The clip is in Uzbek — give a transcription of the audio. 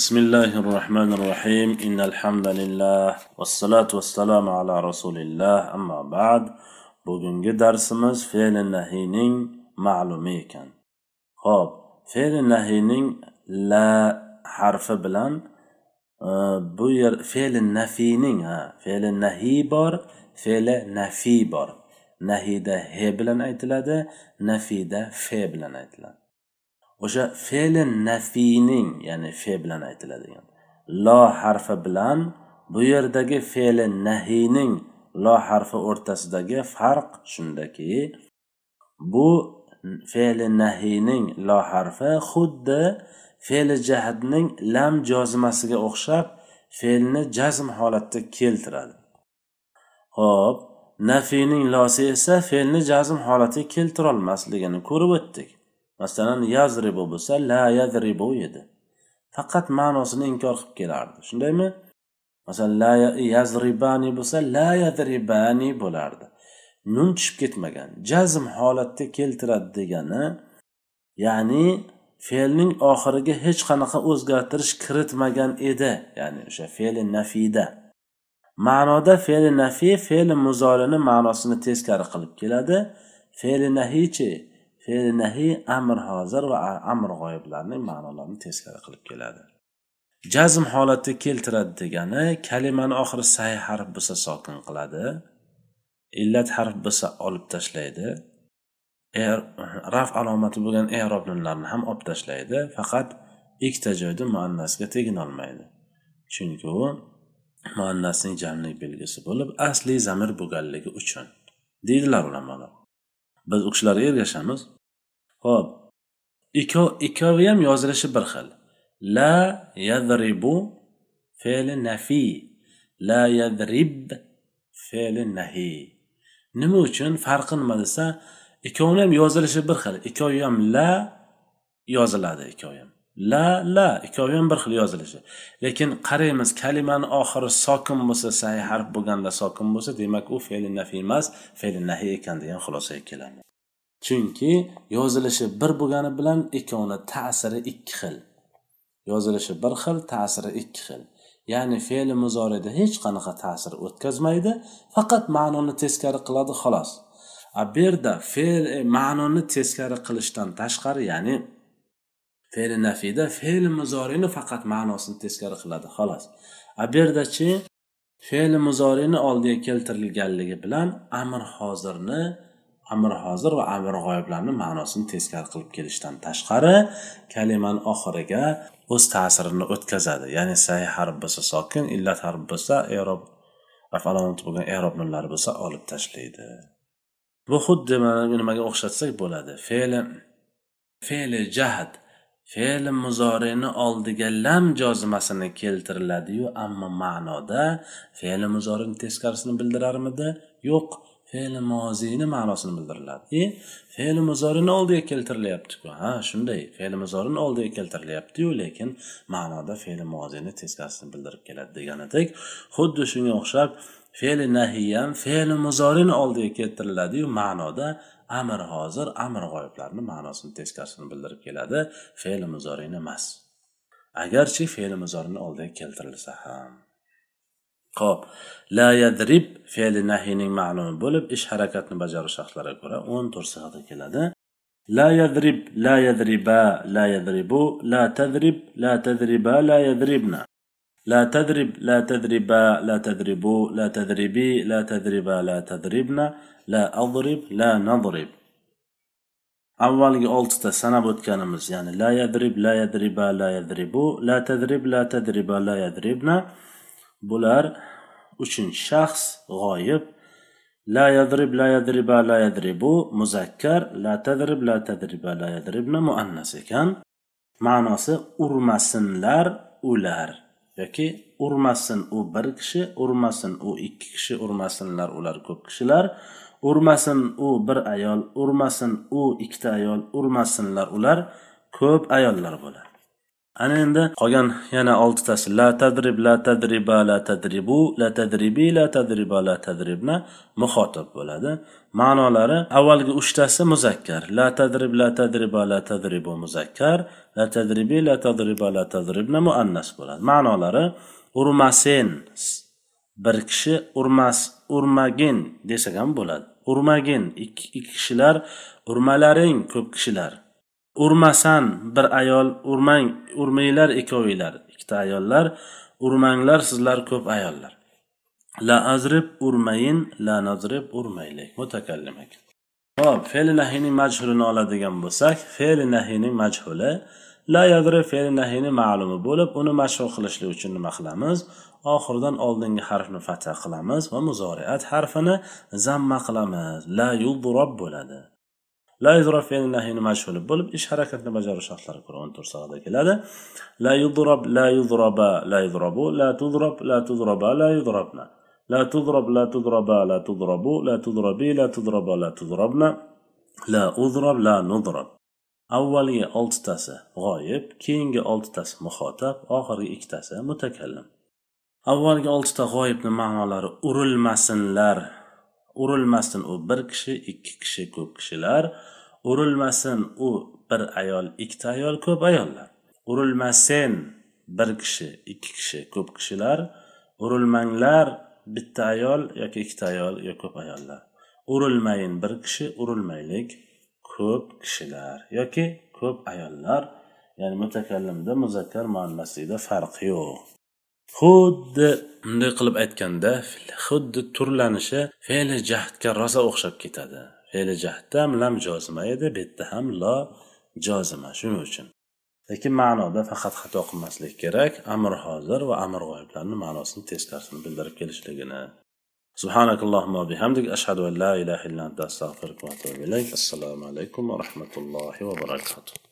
بسم الله الرحمن الرحيم إن الحمد لله والصلاة والسلام على رسول الله أما بعد بوجن جدار سمز فعل نهينين معلومي كان خب فعل النهينين لا حرف بلان بوير فعل النفينين ها فعل النهي بار فعل نفي بار نهي ده هبلن ايتلا ده نفي ده فبلن ايتلا o'sha fe'li nafiyning ya'ni fe bilan aytiladigan lo harfi bilan bu yerdagi fe'li nahiyning lo harfi o'rtasidagi farq shundaki bu fe'li nahiyning lo harfi xuddi fe'li jahdning lam jozimasiga o'xshab fe'lni jazm holatda keltiradi. Ho'p nafiyning losi esa fe'lni jazm holatiga keltirolmasligini ko'rib o'tdik. Masalan yazribu bo'lsa la yadribu edi. Faqat ma'nosini inkor qilib kelardi. Shundaymi? Masalan la yazribani bo'lsa la yadribani bo'lardi. Nun tushib ketmagan jazm holatda keltiradi degani ya'ni fe'lning oxiriga hech qanaqa o'zgartirish kiritmagan edi. Ya'ni o'sha fe'li nafiyda. Ma'noda fe'li nafiy fe'li muzolini ma'nosini teskari qilib keladi. Fe'li nahiychi? Fe'li nahiy amr hozir va amr g'oyiblarning ma'nolarini teskari qilib keladi. Jazm holatda keltiradi degani kalimani oxiri say harf bo'lsa sokin qiladi illat harf bo'lsa olib tashlaydi. Er, raf alomati bo'lgan erob nunlarni ham olib tashlaydi faqat ikkita joyda muannasga teginolmaydi chunki u muannasning jamlik belgisi bo'lib asli zamir bo'lganligi uchun deydilar ulamolar. Biz u kishilarga ergashamiz. Ho'p ikkov ikkovi ham yozilishi bir xil. La yadribu fe'li nafiy la yadrib fe'li nahiy nima uchun farqi nima desa ikkovini ham yozilishi bir xil. Ikkovi ham la yoziladi ikkovi ham la la ikkovi ham bir xil yozilishi. Lekin qaraymiz kalimani oxiri sokin bo'lsa sahih harf bo'lganda sokin bo'lsa demak u fe'li nafiy emas fe'li nahiy ekan degan xulosaga kelamiz. Chunki yozilishi bir bo'lgani bilan ikkovini ta'siri ikki xil. Yozilishi bir xil ta'siri ikki xil. Ya'ni fe'li muzorida hech qanaqa ta'sir o'tkazmaydi faqat ma'noni teskari qiladi xolos. A bu yerda fe'l e, ma'noni teskari qilishdan tashqari ya'ni fe'li nafiyda fe'li muzorini faqat ma'nosini teskari qiladi xolos. A bu yerdachi fe'li muzorini oldiga keltirilganligi bilan amr hozirni amr hozir va amr g'oyiblarni ma'nosini teskari qilib kelishdan tashqari kalimani oxiriga o'z ta'sirini o'tkazadi. Ya'ni say harf bo'lsa sokin illat harf bo'lsa erob alomati bo'lgan erob nunlari bo'lsa olib tashlaydi. Bu xuddi mana nimaga o'xshatsak bo'ladi. Fe'li fe'li jahd fe'li muzorini oldiga lam jozimasini keltiriladiyu ammo ma'noda fe'li muzorini teskarisini bildirarmidi? Yo'q. Fe'li moziyni ma'nosini bildiriladi? E fe'li muzorini oldiga keltirilyaptiku. Ha shunday. Fe'li muzorini oldiga keltirilyaptiyu lekin ma'noda fe'li moziyni teskarisini bildirib keladi deganidek xuddi shunga o'xshab fe'li nahiyam fe'li muzorini oldiga keltiriladiyu ma'noda amr hozir amr g'oyiblarni ma'nosini teskarisini bildirib keladi fe'li muzorini emas. Agarchi fe'li muzorini oldiga keltirilsa ham. Ho'p la yadrib fe'li nahiyning ma'lumi bo'lib, ish harakatni bajarish shaxslariga ko'ra o'n to'rt sifatda keladi. La yadrib, la yadriba, la yadribu, la tadrib, la tadriba, la yadribna. La tadrib, la tadriba, la tadribu, la tadribi, la tadriba, la tadribna, la adrib, la nadrib. avvalgi oltita sanab o'tganimiz ya'ni la yadrib la yadriba la yadribu la tadrib la tadriba la yadribna bular uchun shaxs g'oyib. La yadrib la yadriba la yadribu. Muzakkar la tadrib la tadriba la yadribna muannas ekan. Ma'nosi urmasinlar ular. Yoki urmasin u bir kishi urmasin u ikki kishi urmasinlar ular ko'p kishilar. Urmasin u bir ayol urmasin u ikkita ayol urmasinlar ular ko'p ayollar bo'ladi. Ana endi qolgan yana oltitasi la tadrib la tadriba la tadribu la tadribi la tadriba la tadribna muxotab bo'ladi. Ma'nolari avvalgi uchtasi muzakkar. La tadrib la tadriba la tadribu muzakkar. La tadribi la tadriba la tadribna muannas bo'ladi. Ma'nolari urmasen bir kishi urmas urmagin desak ham bo'ladi. Urmagin. Ikki kishilar urmalaring ko'p kishilar. Urmasan bir ayol urmang urmanglar ikkovinglar ikkita ayollar urmanglar sizlar ko'p ayollar. La azrib urmayin la nazrib urmaylik. Mutakallim ekan ho'p fe'li nahiyning majhulini oladigan bo'lsak fe'li nahiyning majhuli la yadrib fe'li nahiyni ma'lumi bo'lib uni mashhur qilishlik uchun nima qilamiz? Oxiridan oldingi harfni fatha qilamiz va muzoriat harfini zamma qilamiz. La yudrob bo'ladi. La yudrob fe'li nahiyni mashhuli bo'lib ish harakatni bajarish shartlari ko'ra o'n to'rt keladi. La yudrob la yudroba la yudrobu la tudrob la tudroba la yudrobna la tudrob la tudroba la tudrobu la tudrobi la tudroba la tudrobna la udrob la nudrob avvalgi oltitasi g'oyib keyingi oltitasi muxotab oxirgi ikkitasi mutakallim. Avvalgi oltita g'oyibni ma'nolari urilmasinlar. Urilmasin u bir kishi ikki kishi ko'p kishilar. Urilmasin u bir ayol ikkita ayol ko'p ayollar. Urilmasin bir kishi ikki kishi ko'p kishilar. Urilmanglar bitta ayol yoki ikkita ayol yo ko'p ayollar. Urilmayin bir kishi urilmaylik ko'p kishilar yoki ko'p ayollar. Ya'ni mutakallimda muzakkar muannaslikda farqi yo'q. xuddi bunday qilib aytganda xuddi turlanishi fe'li jahdga rosa o'xshab ketadi fe'li jahdda ham lam jozima edi bu yerda ham lo jozima shuning uchun lekin ma'noda faqat xato qilmaslik kerak amr hozir va amr g'oyiblarni ma'nosini teskarisini bildirib kelishligini سبحانك اللهم وبحمدك أشهد أن لا إله إلا أنت أستغفرك وأتوب إليك السلام عليكم ورحمة الله وبركاته